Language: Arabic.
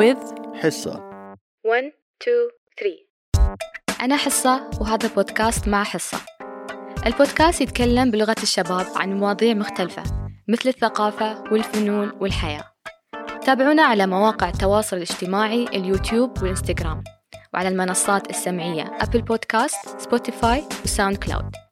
with حصة. 1 2 3 أنا حصة وهذا بودكاست مع حصة. البودكاست يتكلم بلغة الشباب عن مواضيع مختلفة مثل الثقافة والفنون والحياة. تابعونا على مواقع التواصل الاجتماعي اليوتيوب والإنستغرام وعلى المنصات السمعية Apple Podcast Spotify و SoundCloud.